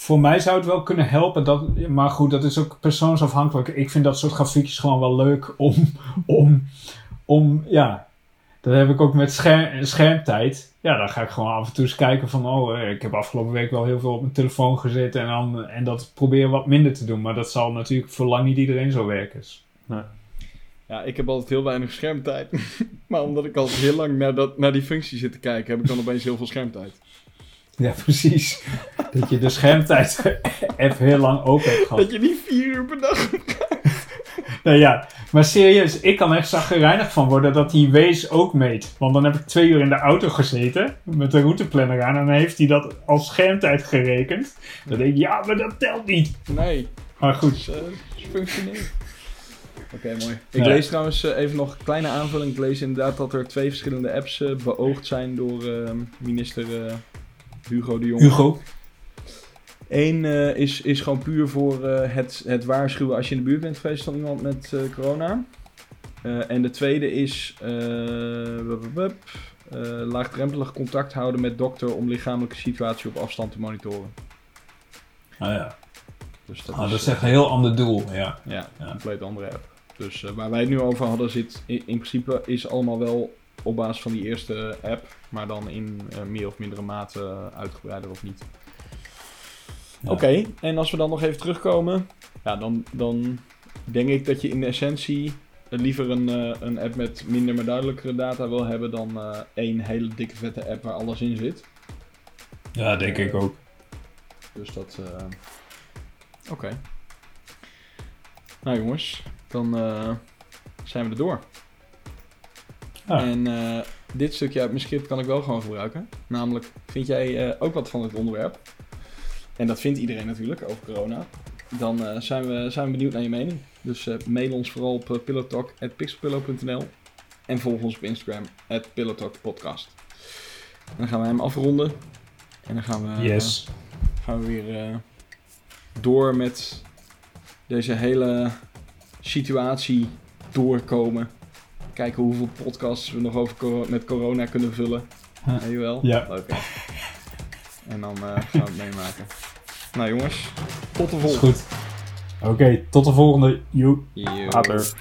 voor, mij zou het wel kunnen helpen. Dat, maar goed, dat is ook persoonsafhankelijk. Ik vind dat soort grafiekjes gewoon wel leuk om, om, om ja, dat heb ik ook met scherm, schermtijd. Ja, dan ga ik gewoon af en toe eens kijken van, oh, eh, ik heb afgelopen week wel heel veel op mijn telefoon gezeten en, dan, en dat proberen wat minder te doen. Maar dat zal natuurlijk voor lang niet iedereen zo werken. Ja, ik heb altijd heel weinig schermtijd. maar omdat ik altijd heel lang naar, dat, naar die functie zit te kijken, heb ik dan opeens heel veel schermtijd. Ja, precies. dat je de schermtijd even heel lang open hebt gehad. Dat je niet vier uur per dag... Nou ja, maar serieus, ik kan echt zaggerijnig van worden dat die Waze ook meet. Want dan heb ik twee uur in de auto gezeten met de routeplanner aan en dan heeft hij dat als schermtijd gerekend. Dan denk ik, ja, maar dat telt niet. Nee, Maar dat goed, is, eh, is functioneel. Oké, mooi. Ik Ja. lees trouwens eh, even nog een kleine aanvulling. Ik lees inderdaad dat er twee verschillende apps eh, beoogd zijn door eh, minister eh, Hugo de Jong. Hugo. Eén eh, is, is gewoon puur voor eh, het, het waarschuwen als je in de buurt bent geweest van iemand met eh, corona. En de tweede is wup, laagdrempelig contact houden met dokter om lichamelijke situatie op afstand te monitoren. Nou ja, Dus dat, oh, is, dat is echt een heel ander doel. Ja. ja, een compleet andere app. Dus waar wij het nu over hadden zit in, in principe is allemaal wel op basis van die eerste app, maar dan in eh, meer of mindere mate uitgebreider of niet. Ja. Oké, en als we dan nog even terugkomen, ja, dan, dan denk ik dat je in essentie liever een, eh, een app met minder maar duidelijkere data wil hebben dan eh, één hele dikke vette app waar alles in zit. ja, denk ik ook. Dus dat. eh, Oké. Nou jongens, dan eh, zijn we er door. Ja. En eh, dit stukje uit mijn script kan ik wel gewoon gebruiken. Namelijk, vind jij eh, ook wat van dit onderwerp? En dat vindt iedereen natuurlijk over corona. Dan eh, zijn, we, zijn we benieuwd naar je mening. Dus mail ons vooral op pillowtalk.pixelpillow.nl en volg ons op Instagram, pillowtalkpodcast. Dan gaan we hem afronden. En dan gaan we, Yes. gaan we weer door met deze hele situatie doorkomen. Kijken hoeveel podcasts we nog over met corona kunnen vullen. Huh. Weet je wel? Ja. Oké. En dan eh, gaan we het meemaken. Nou jongens, tot de Is volgende. goed. Oké, tot de volgende. Joep. Yo. Later.